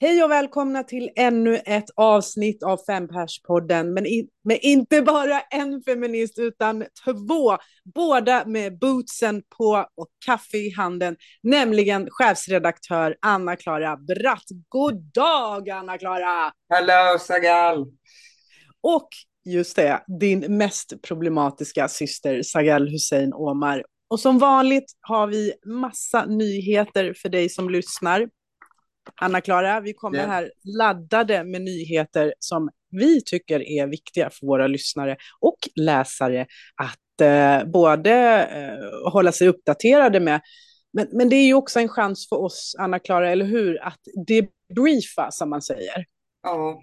Hej och välkomna till ännu ett avsnitt av Fempers-podden. Men, in, men inte bara en feminist utan två, båda med bootsen på och kaffe i handen, nämligen chefsredaktör Anna-Klara Bratt. God dag Anna-Klara! Hallå Sagal! Och just det, din mest problematiska syster Sagal Hussein Omar. Och som vanligt har vi massa nyheter för dig som lyssnar. Anna-Klara, vi kommer här laddade med nyheter som vi tycker är viktiga för våra lyssnare och läsare att eh, både eh, hålla sig uppdaterade med. Men, men det är ju också en chans för oss, Anna-Klara, eller hur, att debriefa som man säger. Ja.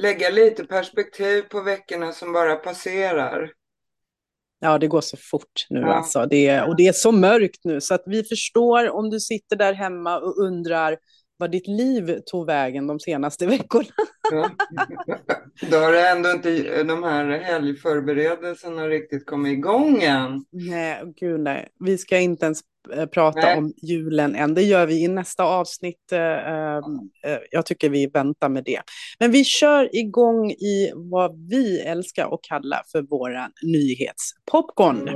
Lägga lite perspektiv på veckorna som bara passerar. Ja, det går så fort nu ja. alltså. Det är, och det är så mörkt nu så att vi förstår om du sitter där hemma och undrar vad ditt liv tog vägen de senaste veckorna. Ja. Då har ändå inte de här helgförberedelserna riktigt kommit igång än. Nej, gud nej. Vi ska inte ens prata Nej. om julen än. Det gör vi i nästa avsnitt. Eh, eh, jag tycker vi väntar med det. Men vi kör igång i vad vi älskar att kalla för våra nyhetspopcorn.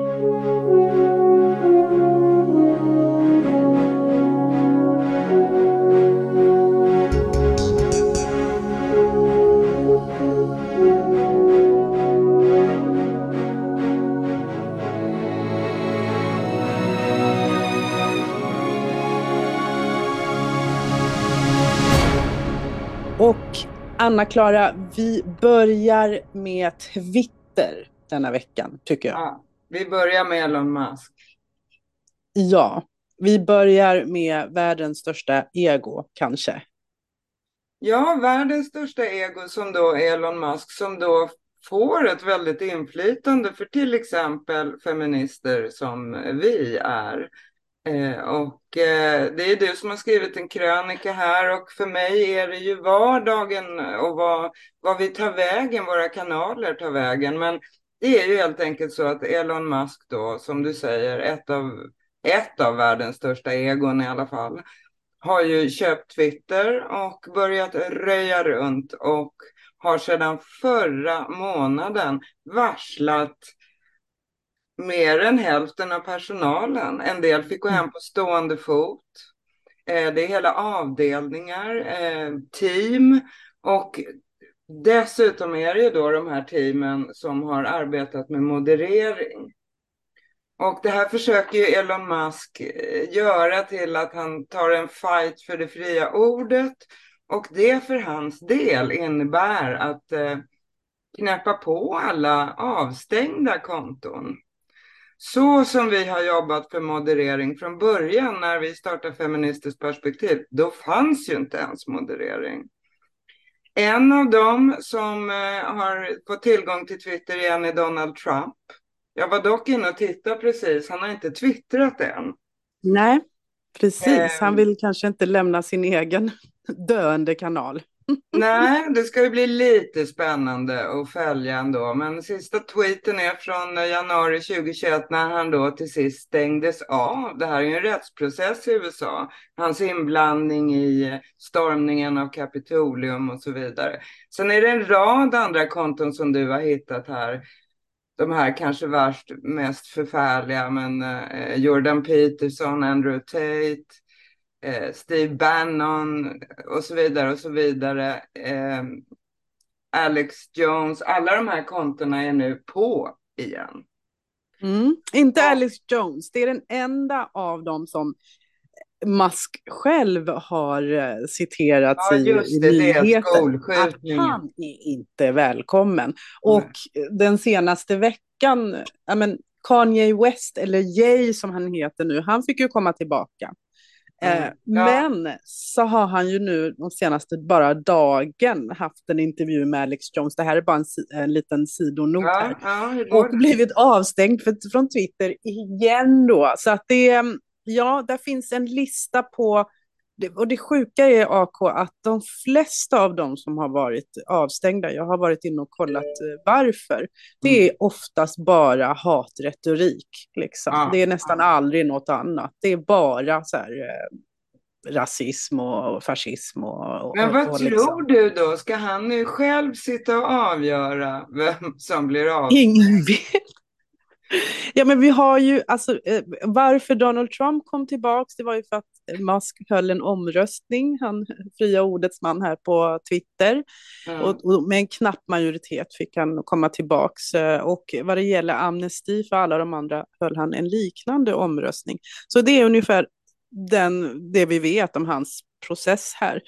Och Anna-Klara, vi börjar med Twitter denna veckan, tycker jag. Ja, vi börjar med Elon Musk. Ja, vi börjar med världens största ego, kanske. Ja, världens största ego som då Elon Musk, som då får ett väldigt inflytande för till exempel feminister som vi är. Eh, och eh, det är du som har skrivit en krönika här och för mig är det ju vardagen och vad, vad vi tar vägen, våra kanaler tar vägen. Men det är ju helt enkelt så att Elon Musk då, som du säger, ett av, ett av världens största egon i alla fall, har ju köpt Twitter och börjat röja runt och har sedan förra månaden varslat mer än hälften av personalen. En del fick gå hem på stående fot. Eh, det är hela avdelningar, eh, team och dessutom är det ju då de här teamen som har arbetat med moderering. Och det här försöker ju Elon Musk eh, göra till att han tar en fight för det fria ordet och det för hans del innebär att knäppa på alla avstängda konton. Så som vi har jobbat för moderering från början när vi startade Feministiskt perspektiv, då fanns ju inte ens moderering. En av dem som eh, har fått tillgång till Twitter igen är Donald Trump. Jag var dock inne och tittade precis, han har inte twittrat än. Nej, precis. Han ehm. vill kanske inte lämna sin egen döende kanal. Nej, det ska ju bli lite spännande att följa ändå. Men sista tweeten är från januari 2021 när han då till sist stängdes av. Det här är ju en rättsprocess i USA. Hans inblandning i eh, stormningen av Kapitolium och så vidare. Sen är det en rad andra konton som du har hittat här. De här kanske värst, mest förfärliga, men eh, eh Jordan Peterson, Andrew Tate, eh, Steve Bannon och så vidare och så vidare. Eh, Alex Jones, alla de här kontona är nu på igen. Mm. Inte ja. Alex Jones, det är den enda av dem som Musk själv har eh, citerat ja, i, det, nyheter att han är inte välkommen. Och mm. den senaste veckan, men Kanye West, eller Jay som han heter nu, han fick ju komma tillbaka. Mm. Eh, ja. Men så har han ju nu de senaste bara dagen haft en intervju med Alex Jones. Det här är bara en, en liten sidonot ja, här. Ja, och blivit avstängd för, från Twitter igen då. Så att det, ja, där finns en lista på det, och det sjuka är AK att de flesta av dem som har varit avstängda, jag har varit inne och kollat eh, varför, det mm. är oftast bara hatretorik. Liksom. Ja. Det är nästan aldrig något annat. Det är bara så här, eh, rasism och fascism. Och, Men vad och tror liksom. du då? Ska han nu själv sitta och avgöra vem som blir av? Ingen vet. Ja, men vi har ju, alltså, eh, varför Donald Trump kom tillbaka, det var ju för att Musk höll en omröstning, han fria ordets man här på Twitter, mm. och, och, med en knapp majoritet fick han komma tillbaka. Eh, och vad det gäller amnesti för alla de andra höll han en liknande omröstning. Så det är ungefär den, det vi vet om hans process här.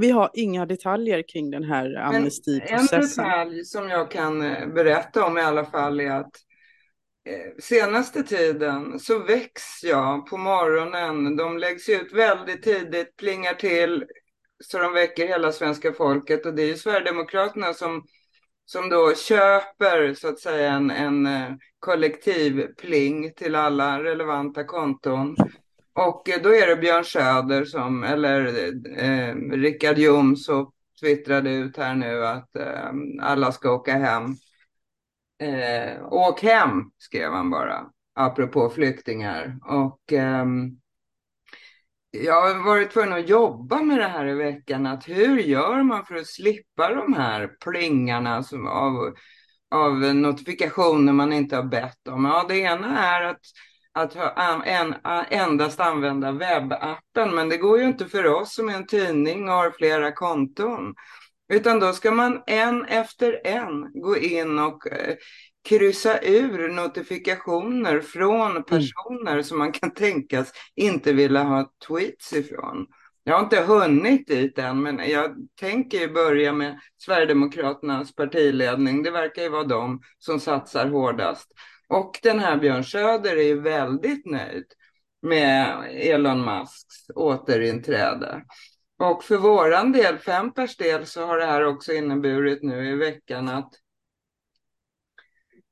Vi har inga detaljer kring den här amnestiprocessen. En detalj som jag kan eh, berätta om i alla fall är att Eh, senaste tiden så väcks jag på morgonen. De läggs ut väldigt tidigt, plingar till så de väcker hela svenska folket och det är ju Sverigedemokraterna som, som då köper så att säga en, en eh, kollektiv pling till alla relevanta konton. Och eh, då är det Björn Söder som, eller eh, Richard Jomshof twittrade ut här nu att eh, alla ska åka hem. Eh, åk hem, skrev han bara, apropå flyktingar. Och eh, jag har varit tvungen att jobba med det här i veckan. Att hur gör man för att slippa de här plingarna som av, av notifikationer man inte har bett om? Ja, det ena är att att en, endast använda webbappen, men det går ju inte för oss som är en tidning och har flera konton. Utan då ska man en efter en gå in och eh, kryssa ur notifikationer från mm. personer mm. som man kan tänkas inte vilja ha tweets ifrån. Jag har inte hunnit dit än, men jag tänker ju börja med Sverigedemokraternas partiledning. Det verkar ju vara de som satsar hårdast. Och den här Björn Söder är ju väldigt nöjd med Elon Musks återinträde. Och för våran del, Fempers del, så har det här också inneburit nu i veckan att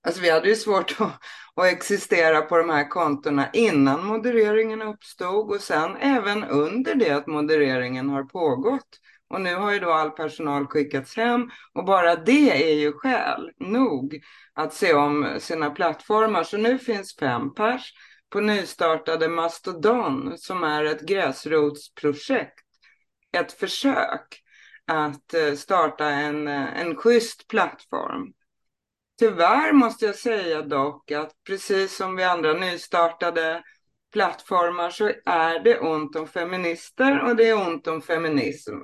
Alltså vi hade ju svårt att, att existera på de här kontona innan modereringen uppstod och sen även under det att modereringen har pågått. Och nu har ju då all personal skickats hem och bara det är ju skäl nog att se om sina plattformar. Så nu finns fem pers på nystartade Mastodon som är ett gräsrotsprojekt ett försök att eh, starta en, eh, en schysst plattform. Tyvärr måste jag säga dock att precis som vi andra nystartade plattformar så är det ont om feminister och det är ont om feminism.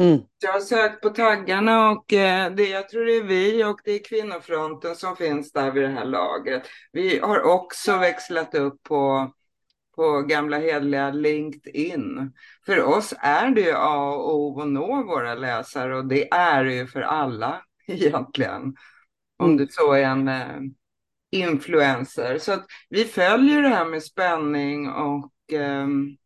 Mm. Jag har sökt på taggarna och eh, det, jag tror det är vi och det är kvinnofronten som finns där vid det här laget. Vi har också växlat upp på på gamla hedliga LinkedIn. För oss är det ju A och O att nå våra läsare och det är det ju för alla egentligen. Om mm. du så är en eh, influencer. Så att vi följer det här med spänning och ehm,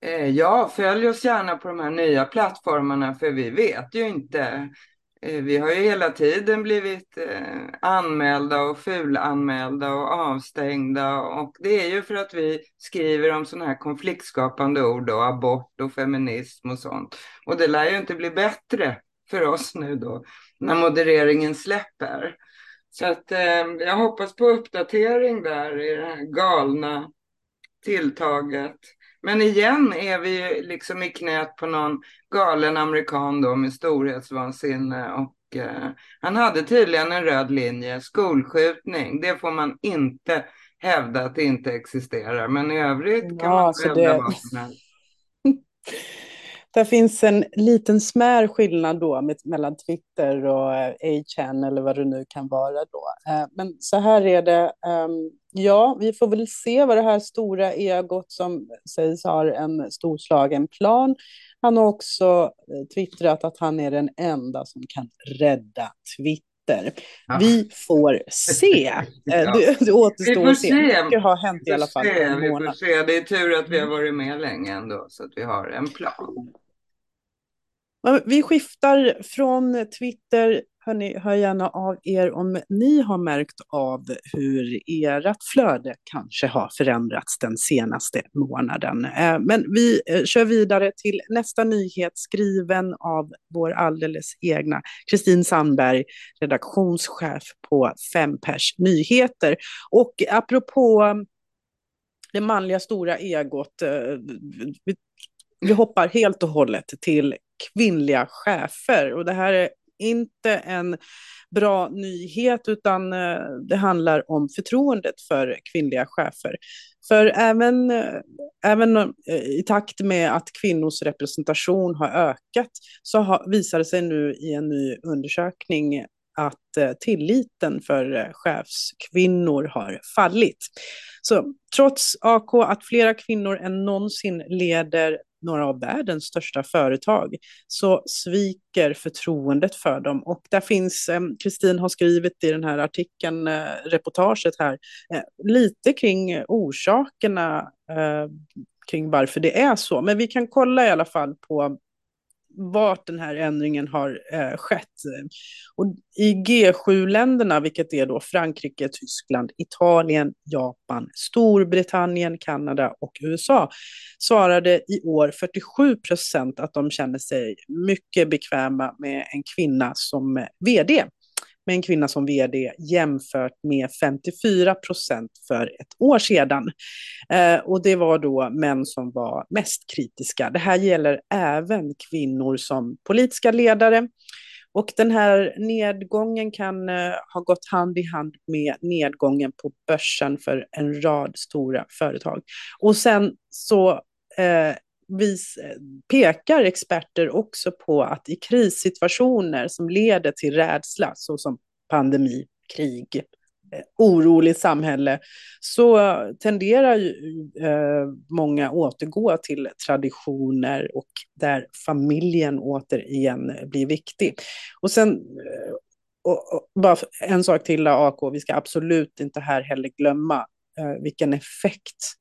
eh, ja, följ oss gärna på de här nya plattformarna för vi vet ju inte Eh, vi har ju hela tiden blivit eh, anmälda och fulanmälda och avstängda och det är ju för att vi skriver om sådana här konfliktskapande ord och abort och feminism och sånt. Och det lär ju inte bli bättre för oss nu då när modereringen släpper. Så att eh, jag hoppas på uppdatering där i det här galna tilltaget. Men igen är vi liksom i knät på någon galen amerikan då med storhetsvansinne och eh, han hade tydligen en röd linje, skolskjutning. Det får man inte hävda att det inte existerar, men i övrigt kan ja, man hävda det... vad som helst. Det finns en liten smär skillnad då mellan Twitter och 8chan eh, eller vad det nu kan vara då. Eh, men så här är det, ehm, ja, vi får väl se vad det här stora egot som sägs har en storslagen plan. Han har också eh, twittrat att han är den enda som kan rädda Twitter. Ja. Vi får se. Ja. Det, det återstår att se. Mycket har hänt i alla fall. Se, vi får se. Det är tur att vi har varit med länge ändå, så att vi har en plan. Vi skiftar från Twitter. Hörni, hör gärna av er om ni har märkt av hur ert flöde kanske har förändrats den senaste månaden. Eh, men vi eh, kör vidare till nästa nyhet skriven av vår alldeles egna Kristin Sandberg, redaktionschef på Fempers Nyheter. Och apropå mm, det manliga stora egot. Eh, vi hoppar helt och hållet till kvinnliga chefer och det här är inte en bra nyhet, utan eh, det handlar om förtroendet för kvinnliga chefer. För även, eh, även eh, i takt med att kvinnors representation har ökat så har, visar det sig nu i en ny undersökning att tilliten för chefskvinnor har fallit. Så trots AK att flera kvinnor än någonsin leder några av världens största företag så sviker förtroendet för dem. Och där finns, eh, Kristin har skrivit i den här artikeln, eh, reportaget här, eh, lite kring orsakerna eh, kring varför det är så. Men vi kan kolla i alla fall på vart den här ändringen har eh, skett. Och I G7-länderna, vilket är då Frankrike, Tyskland, Italien, Japan, Storbritannien, Kanada och USA, svarade i år 47 procent att de känner sig mycket bekväma med en kvinna som eh, vd med en kvinna som vd jämfört med 54 procent för ett år sedan. Eh, och det var då män som var mest kritiska. Det här gäller även kvinnor som politiska ledare. Och den här nedgången kan eh, ha gått hand i hand med nedgången på börsen för en rad stora företag. Och sen så eh, vis, pekar experter också på att i krissituationer som leder till rädsla, såsom pandemi, krig, eh, oroligt samhälle, så tenderar ju eh, många återgå till traditioner och där familjen återigen blir viktig. Och sen, eh, och, och, bara en sak till AK, vi ska absolut inte här heller glömma vilken effekt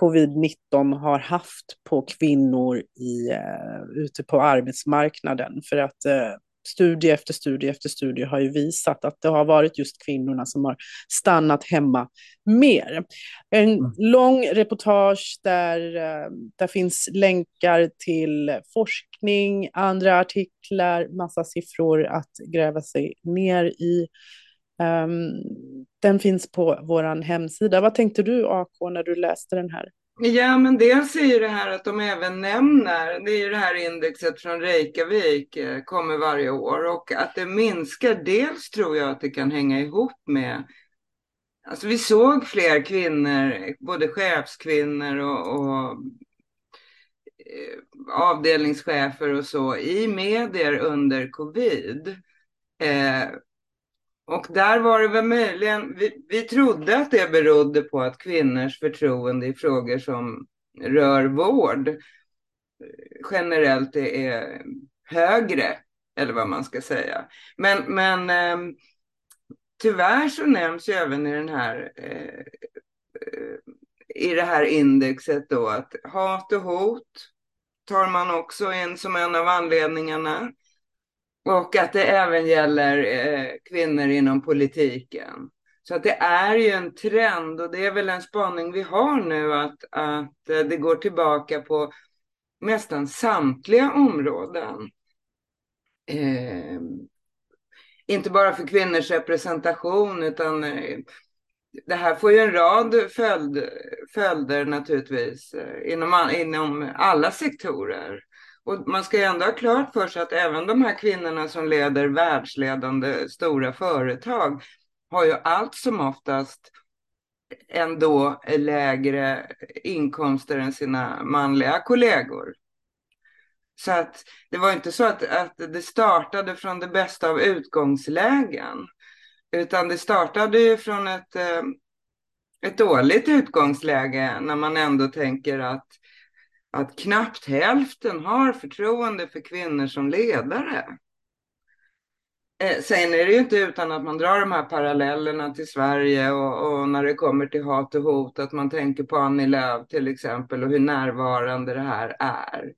covid-19 har haft på kvinnor i, uh, ute på arbetsmarknaden. För att uh, studie efter studie efter studie har ju visat att det har varit just kvinnorna som har stannat hemma mer. En mm. lång reportage där uh, där finns länkar till forskning, andra artiklar, massa siffror att gräva sig ner i. Um, den finns på vår hemsida. Vad tänkte du AK när du läste den här? Ja, men dels är ju det här att de även nämner, det är ju det här indexet från Reykjavik, eh, kommer varje år och att det minskar, dels tror jag att det kan hänga ihop med Alltså vi såg fler kvinnor, både chefskvinnor och, och eh, avdelningschefer och så, i medier under covid. Eh, och där var det väl möjligen, vi, vi trodde att det berodde på att kvinnors förtroende i frågor som rör vård eh, generellt är högre, eller vad man ska säga. Men, men eh, tyvärr så nämns ju även i den här eh, i det här indexet då att hat och hot tar man också in som en av anledningarna. Och att det även gäller eh, kvinnor inom politiken. Så att det är ju en trend och det är väl en spaning vi har nu att, att eh, det går tillbaka på nästan samtliga områden. Eh, inte bara för kvinnors representation utan eh, det här får ju en rad följd, följder naturligtvis eh, inom, inom alla sektorer. Och man ska ju ändå ha klart för sig att även de här kvinnorna som leder världsledande stora företag har ju allt som oftast ändå lägre inkomster än sina manliga kollegor. Så att det var inte så att, att det startade från det bästa av utgångslägen. Utan det startade ju från ett, eh, ett dåligt utgångsläge när man ändå tänker att att knappt hälften har förtroende för kvinnor som ledare. Eh, sen är det ju inte utan att man drar de här parallellerna till Sverige och, och, när det kommer till hat och hot att man tänker på Annie Lööf till exempel och hur närvarande det här är.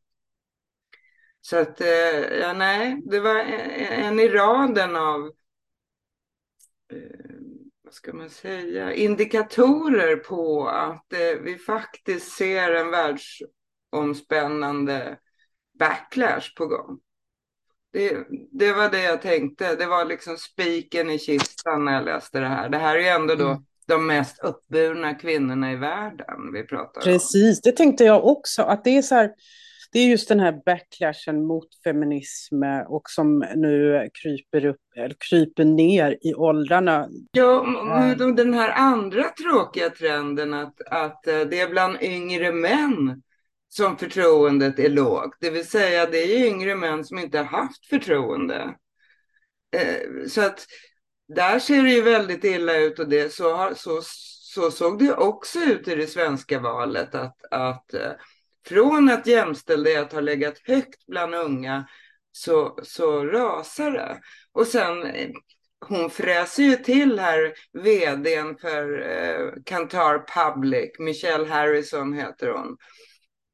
Så att, eh, ja nej, det var en i raden av, eh, vad ska man säga, indikatorer på att eh, vi faktiskt ser en världs omspännande backlash på gång. Det, det var det jag tänkte. Det var liksom spiken i kistan när jag läste det här. Det här är ju ändå då mm. de mest uppburna kvinnorna i världen vi pratar om. Precis, det tänkte jag också, att det är så här, det är just den här backlashen mot feminism och som nu kryper, upp, eller kryper ner i åldrarna. Ja, den här andra tråkiga trenden att, att eh, det är bland yngre män som förtroendet är lågt. Det vill säga det är yngre män som inte har haft förtroende. Eh, så att där ser det ju väldigt illa ut och det, så, har, så, så såg det också ut i det svenska valet. Att, att eh, från att jämställdhet har legat högt bland unga så, så rasar det. Och sen, eh, hon fräser ju till här, vdn för eh, Kantar Public, Michelle Harrison heter hon eh,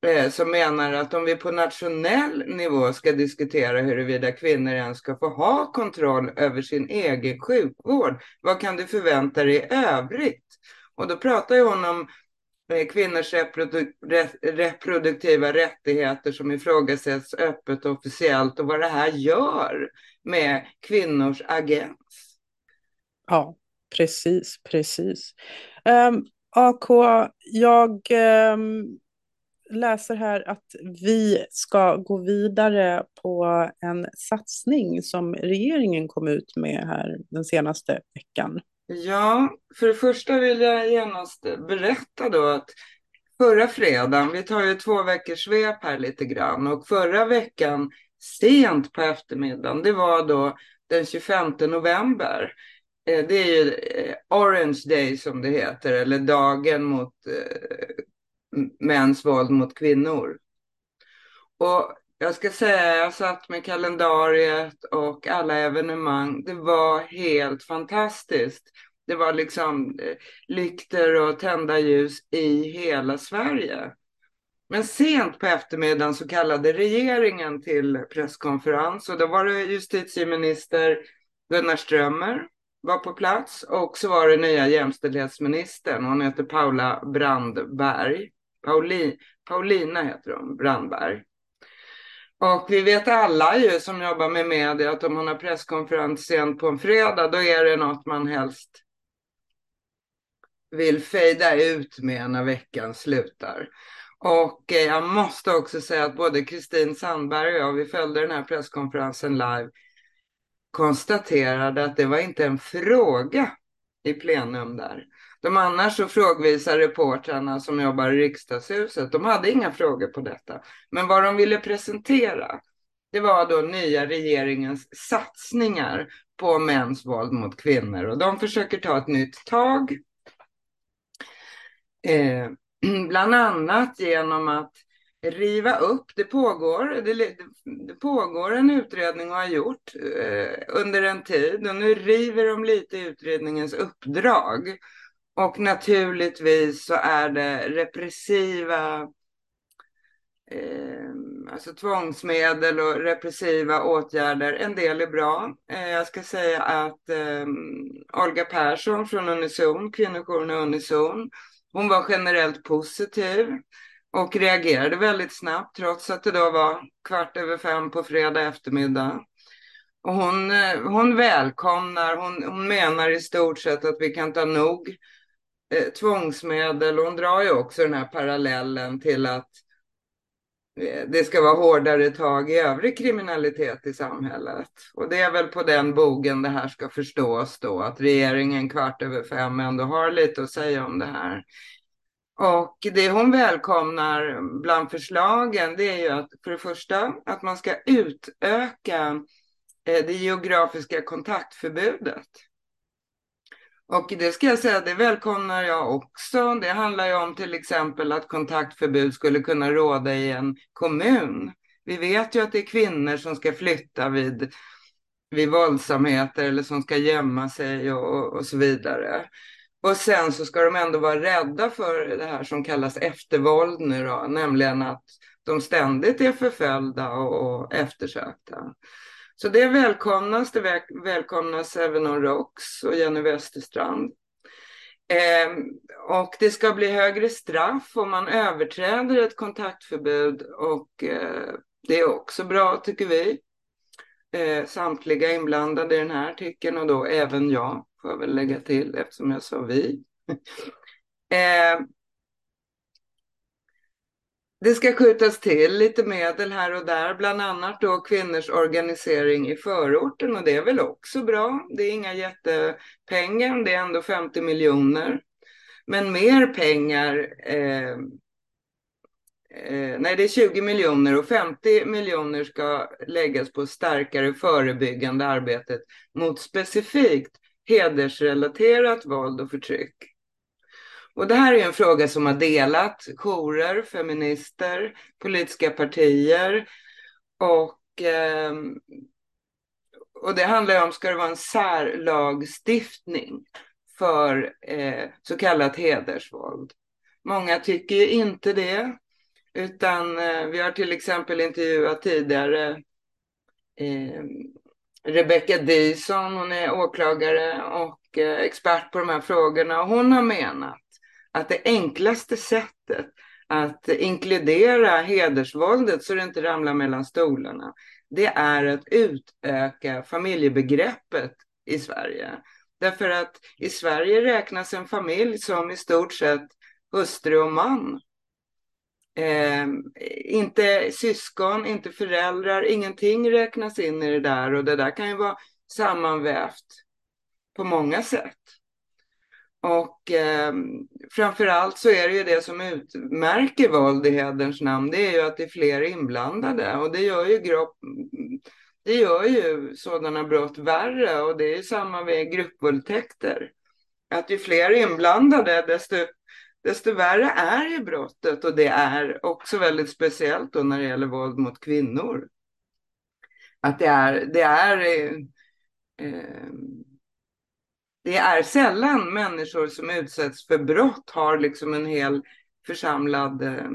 Eh, som menar att om vi på nationell nivå ska diskutera huruvida kvinnor ens ska få ha kontroll över sin egen sjukvård, vad kan du förvänta dig i övrigt? Och då pratar ju hon om eh, kvinnors reprodu reproduktiva rättigheter som ifrågasätts öppet och officiellt och vad det här gör med kvinnors agens. Ja, precis, precis. Ehm, um, AK, jag um läser här att vi ska gå vidare på en satsning som regeringen kom ut med här den senaste veckan. Ja, för det första vill jag genast berätta då att förra fredagen, vi tar ju två veckors svep här lite grann, och förra veckan sent på eftermiddagen, det var då den 25 november. Eh, det är ju eh, Orange Day som det heter, eller dagen mot eh, mäns våld mot kvinnor. Och jag ska säga, jag satt med kalendariet och alla evenemang. Det var helt fantastiskt. Det var liksom eh, lykter och tända ljus i hela Sverige. Men sent på eftermiddagen så kallade regeringen till presskonferens och då var det justitieminister Gunnar Strömmer var på plats och så var det nya jämställdhetsministern, hon heter Paula Brandberg. Pauli, Paulina heter hon, Brandberg. Och vi vet alla ju som jobbar med media att om man har presskonferens sent på en fredag då är det något man helst vill fejda ut med när veckan slutar. Och eh, jag måste också säga att både Kristin Sandberg och jag, vi följde den här presskonferensen live, konstaterade att det var inte en fråga i plenum där. De annars så frågvisa reportrarna som jobbar i riksdagshuset, de hade inga frågor på detta. Men vad de ville presentera, det var då nya regeringens satsningar på mäns våld mot kvinnor. Och de försöker ta ett nytt tag. Eh, bland annat genom att riva upp, det pågår, det, det pågår en utredning och har gjort eh, under en tid och nu river de lite utredningens uppdrag och naturligtvis så är det repressiva eh, alltså tvångsmedel och repressiva åtgärder. En del är bra. Eh, jag ska säga att eh, Olga Persson från Unison, kvinnojouren Unison, hon var generellt positiv och reagerade väldigt snabbt trots att det då var kvart över fem på fredag eftermiddag. Och hon, eh, hon välkomnar, hon, hon menar i stort sett att vi kan ta nog eh, tvångsmedel. Hon drar ju också den här parallellen till att eh, det ska vara hårdare tag i övrig kriminalitet i samhället. Och det är väl på den bogen det här ska förstås då, att regeringen kvart över fem ändå har lite att säga om det här. Och det hon välkomnar bland förslagen det är ju att för det första att man ska utöka eh, det geografiska kontaktförbudet. Och det ska jag säga, det välkomnar jag också. Det handlar ju om till exempel att kontaktförbud skulle kunna råda i en kommun. Vi vet ju att det är kvinnor som ska flytta vid, vid våldsamheter eller som ska gömma sig och, och så vidare. Och sen så ska de ändå vara rädda för det här som kallas eftervåld nu då, nämligen att de ständigt är förföljda och, och eftersökta. Så det välkomnas. Det välkomnas även av ROX och Jenny Westerstrand. Eh, och det ska bli högre straff om man överträder ett kontaktförbud och eh, det är också bra tycker vi. Eh, samtliga inblandade i den här artikeln och då även jag får jag väl lägga till eftersom jag sa vi. Ehm, det ska skjutas till lite medel här och där, bland annat då kvinnors organisering i förorten och det är väl också bra. Det är inga jättepengar, det är ändå 50 miljoner. Men mer pengar, eh, eh, nej det är 20 miljoner och 50 miljoner ska läggas på starkare förebyggande arbetet mot specifikt hedersrelaterat våld och förtryck. Och det här är en fråga som har delat jourer, feminister, politiska partier. Och, eh, och det handlar om, ska det vara en särlagstiftning för eh, så kallat hedersvåld? Många tycker ju inte det, utan eh, vi har till exempel intervjuat tidigare eh, Rebecca Dyson, hon är åklagare och eh, expert på de här frågorna. Och hon har menat att det enklaste sättet att inkludera hedersvåldet så det inte ramlar mellan stolarna, det är att utöka familjebegreppet i Sverige. Därför att i Sverige räknas en familj som i stort sett hustru och man. Eh, inte syskon, inte föräldrar, ingenting räknas in i det där och det där kan ju vara sammanvävt på många sätt. Och eh, framför allt så är det ju det som utmärker våld i hederns namn, det är ju att det är fler inblandade och det gör ju, grupp, det gör ju sådana brott värre och det är ju samma med gruppvåldtäkter. Att ju fler inblandade desto, desto värre är ju brottet och det är också väldigt speciellt då när det gäller våld mot kvinnor. Att det är, det är eh, eh det är sällan människor som utsätts för brott har liksom en hel församlad eh,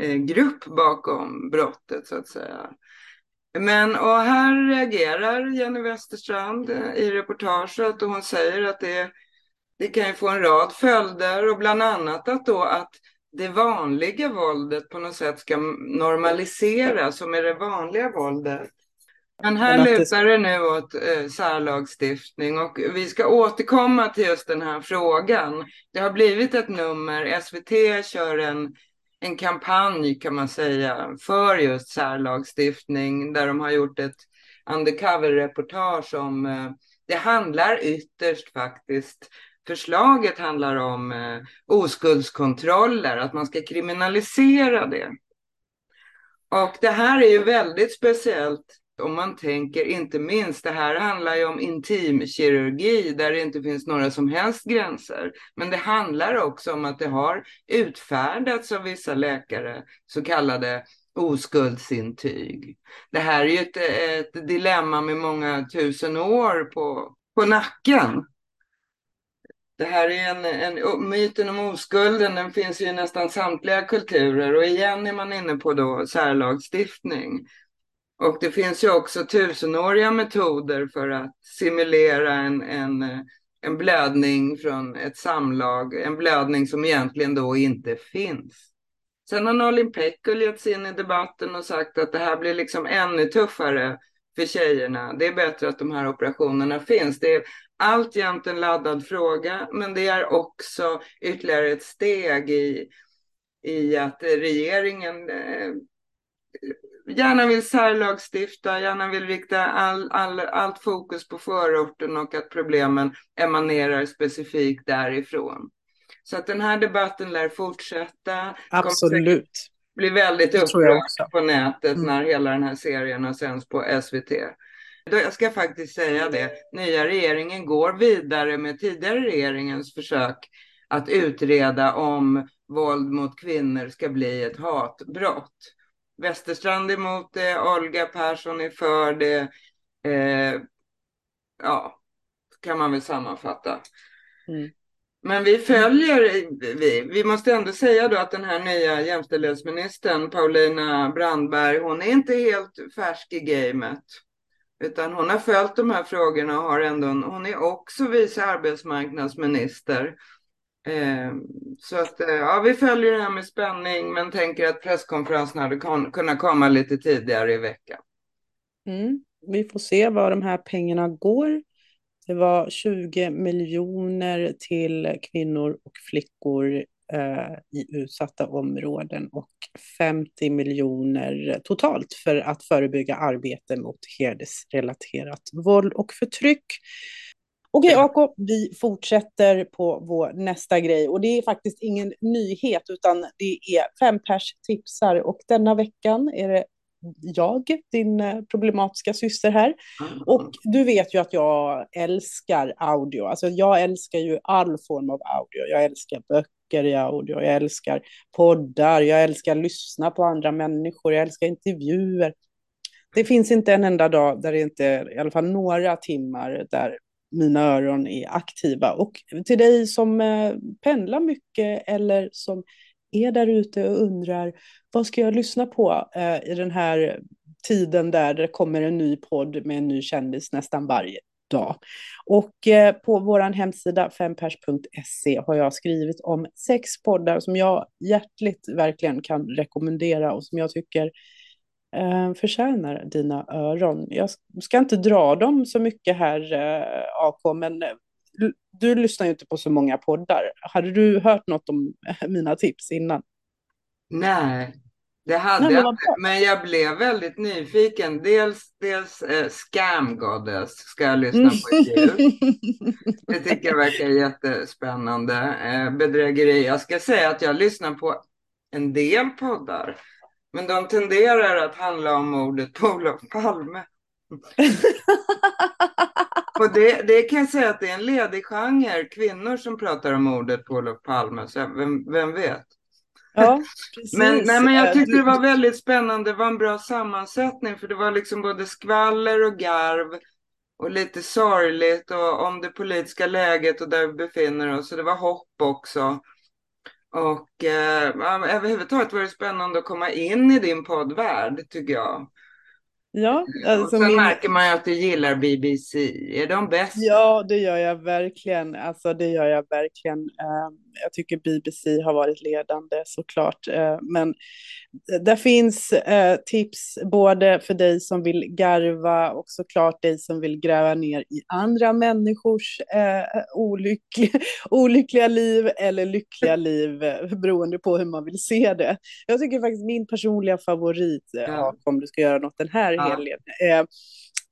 eh grupp bakom brottet så att säga. Men och här reagerar Jenny Westerstrand eh, i reportaget och hon säger att det, det kan få en rad följder och bland annat att då att det vanliga våldet på något sätt ska normaliseras som är det vanliga våldet. Men här Men lutar det... det nu åt eh, särlagstiftning och vi ska återkomma till just den här frågan. Det har blivit ett nummer, SVT kör en, en kampanj kan man säga för just särlagstiftning där de har gjort ett undercover-reportage om, eh, det handlar ytterst faktiskt Förslaget handlar om eh, oskuldskontroller, att man ska kriminalisera det. Och det här är ju väldigt speciellt om man tänker, inte minst, det här handlar ju om intimkirurgi där det inte finns några som helst gränser. Men det handlar också om att det har utfärdats av vissa läkare så kallade oskuldsintyg. Det här är ju ett, ett dilemma med många tusen år på, på nacken. Det här är en, en, oh, myten om oskulden, den finns ju i nästan samtliga kulturer och igen är man inne på då särlagstiftning. Och det finns ju också tusenåriga metoder för att simulera en, en, en blödning från ett samlag, en blödning som egentligen då inte finns. Sen har Nalin Pekul gett sig in i debatten och sagt att det här blir liksom ännu tuffare för tjejerna. Det är bättre att de här operationerna finns. Det är alltjämt en laddad fråga, men det är också ytterligare ett steg i, i att regeringen eh, gärna vill särlagstifta, gärna vill rikta all, all, allt fokus på förorten och att problemen emanerar specifikt därifrån. Så att den här debatten lär fortsätta. Absolut. Blir väldigt upprörd på nätet mm. när hela den här serien har sänds på SVT. Jag ska faktiskt säga det, nya regeringen går vidare med tidigare regeringens försök att utreda om våld mot kvinnor ska bli ett hatbrott. Westerstrand emot det, Olga Persson är för det. Eh, ja, kan man väl sammanfatta. Mm. Men vi följer, vi, vi måste ändå säga då att den här nya jämställdhetsministern Paulina Brandberg, hon är inte helt färsk i gamet. Utan hon har följt de här frågorna och har ändå, hon är också vice arbetsmarknadsminister. Eh, så att, eh, ja, vi följer det här med spänning men tänker att presskonferensen hade kunnat komma lite tidigare i veckan. Mm. Vi får se var de här pengarna går Det var 20 miljoner till kvinnor och flickor eh, i utsatta områden och 50 miljoner totalt för att förebygga arbete mot hedersrelaterat våld och förtryck. Okej, AK, vi fortsätter på vår nästa grej och det är faktiskt ingen nyhet utan det är fem pers tipsar och denna veckan är det jag, din eh, problematiska syster här. Mm. Och du vet ju att jag älskar audio. Alltså jag älskar ju all form av audio. Jag älskar böcker i audio, jag älskar poddar, jag älskar att lyssna på andra människor, jag älskar intervjuer. Det finns inte en enda dag där det inte är i alla fall några timmar där mina öron är aktiva. Och till dig som eh, pendlar mycket eller som är där ute och undrar vad ska jag lyssna på eh, i den här tiden där det kommer en ny podd med en ny kändis nästan varje dag. Och eh, på vår hemsida fempers.se har jag skrivit om sex poddar som jag hjärtligt verkligen kan rekommendera och som jag tycker eh, förtjänar dina öron. Jag ska inte dra dem så mycket här, eh, AK, men du, du lyssnar ju inte på så många poddar. Hade du hört något om mina tips innan? Nej, det hade jag inte, men jag blev väldigt nyfiken. Dels, dels eh, Scam Goddess ska jag lyssna på i Det tycker jag verkar jättespännande. Eh, bedrägeri. Jag ska säga att jag lyssnar på en del poddar. Men de tenderar att handla om mordet på Olof Palme. Och det, det kan jag säga att det är en ledig genre, kvinnor som pratar om mordet på Olof Palme. Så vem, vem vet? Ja, men, nej, men jag tyckte det var väldigt spännande. Det var en bra sammansättning för det var liksom både skvaller och garv och lite sorgligt och om det politiska läget och där vi befinner oss. Så det var hopp också. Och eh, överhuvudtaget var det spännande att komma in i din poddvärld tycker jag. Ja, alltså sen min... märker man ju att du gillar BBC. Är de bäst? Ja, det gör jag verkligen. Alltså, det gör jag verkligen. Jag tycker BBC har varit ledande såklart. Ehm, men det finns eh, tips både för dig som vill garva och såklart dig som vill gräva ner i andra människors eh, olyckliga, olyckliga liv eller lyckliga liv eh, beroende på hur man vill se det. Jag tycker faktiskt min personliga favorit, ja. om du ska göra något den här ja. helgen, är,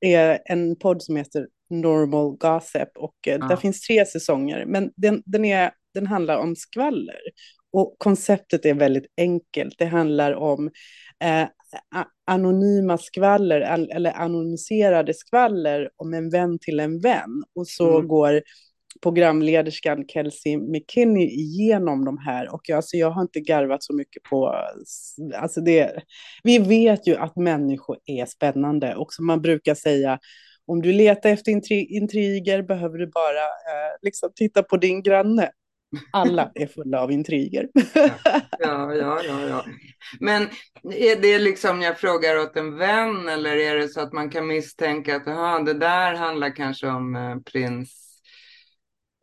är en podd som heter Normal Gossip och ja. där finns tre säsonger, men den, den, är, den handlar om skvaller. Och konceptet är väldigt enkelt. Det handlar om eh, anonyma skvaller eller anonymiserade skvaller om en vän till en vän. Och så mm. går programlederskan Kelsey McKinney igenom de här och jag, alltså jag har inte garvat så mycket på, alltså det, vi vet ju att människor är spännande och som man brukar säga, om du letar efter intriger behöver du bara eh, liksom titta på din granne. Alla är fulla av intriger. ja, ja, ja, ja. Men är det liksom, jag frågar åt en vän eller är det så att man kan misstänka att aha, det där handlar kanske om eh, prins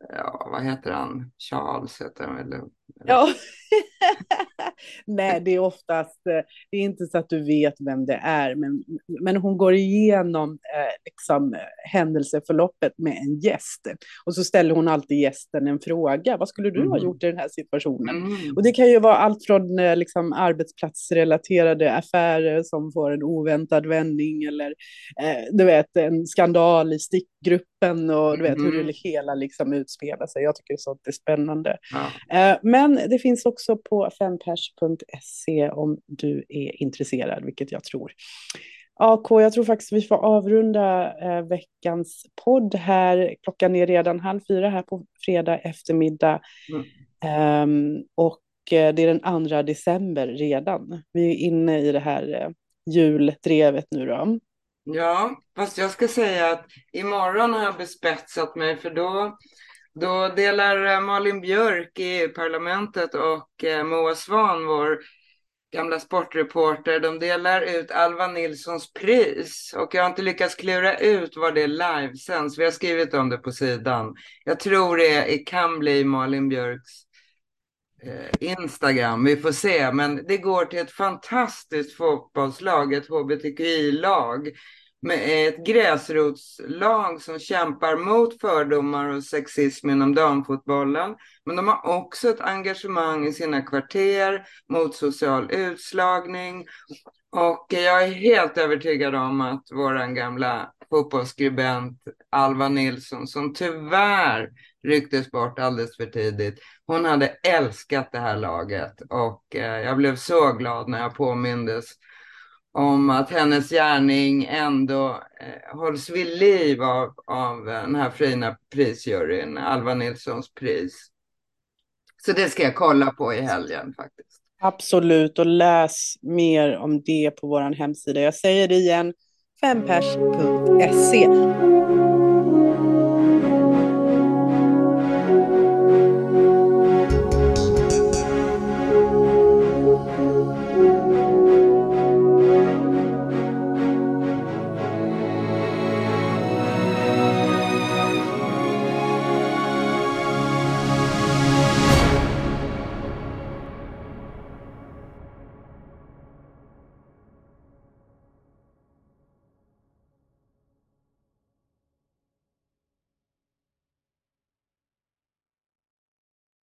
ja, vad heter han? Charles heter han väl? Ja. Nej, det är oftast, eh, det är inte så att du vet vem det är, men, men hon går igenom eh, liksom, händelseförloppet med en gäst. Och så ställer hon alltid gästen en fråga. Vad skulle du mm. ha gjort i den här situationen? Mm. Och det kan ju vara allt från eh, liksom, arbetsplatsrelaterade affärer som får en oväntad vändning eller eh, du vet, en skandal i stickgruppen och du vet mm. hur det mm. hela liksom utspelar sig. Jag tycker sånt är spännande. Ja. Eh, men det finns också på fempers.se om du är intresserad, vilket jag tror. AK, jag tror faktiskt vi får avrunda eh, veckans podd här. Klockan är redan halv fyra här på fredag eftermiddag. Mm. Um, och eh, det är den andra december redan. Vi är inne i det här eh, juldrevet nu då. Ja, fast jag ska säga att imorgon har jag bespetsat mig för då då delar eh, Malin Björk i parlamentet och eh, Moa Svan, vår gamla sportreporter, de delar ut Alva Nilssons pris. Och jag har inte lyckats klura ut var det livesänds. Vi har skrivit om det på sidan. Jag tror det kan bli Malin Björks eh, Instagram. Vi får se. Men det går till ett fantastiskt fotbollslag, ett hbtqi-lag med ett gräsrotslag som kämpar mot fördomar och sexism inom damfotbollen. Men de har också ett engagemang i sina kvarter mot social utslagning. Och jag är helt övertygad om att vår gamla fotbollsskribent Alva Nilsson, som tyvärr rycktes bort alldeles för tidigt, hon hade älskat det här laget. Och eh, jag blev så glad när jag påmindes om att hennes gärning ändå eh, hålls vid liv av, av den här fina prisjuryn, Alva Nilssons pris. Så det ska jag kolla på i helgen faktiskt. Absolut, och läs mer om det på vår hemsida. Jag säger det igen, fempers.se.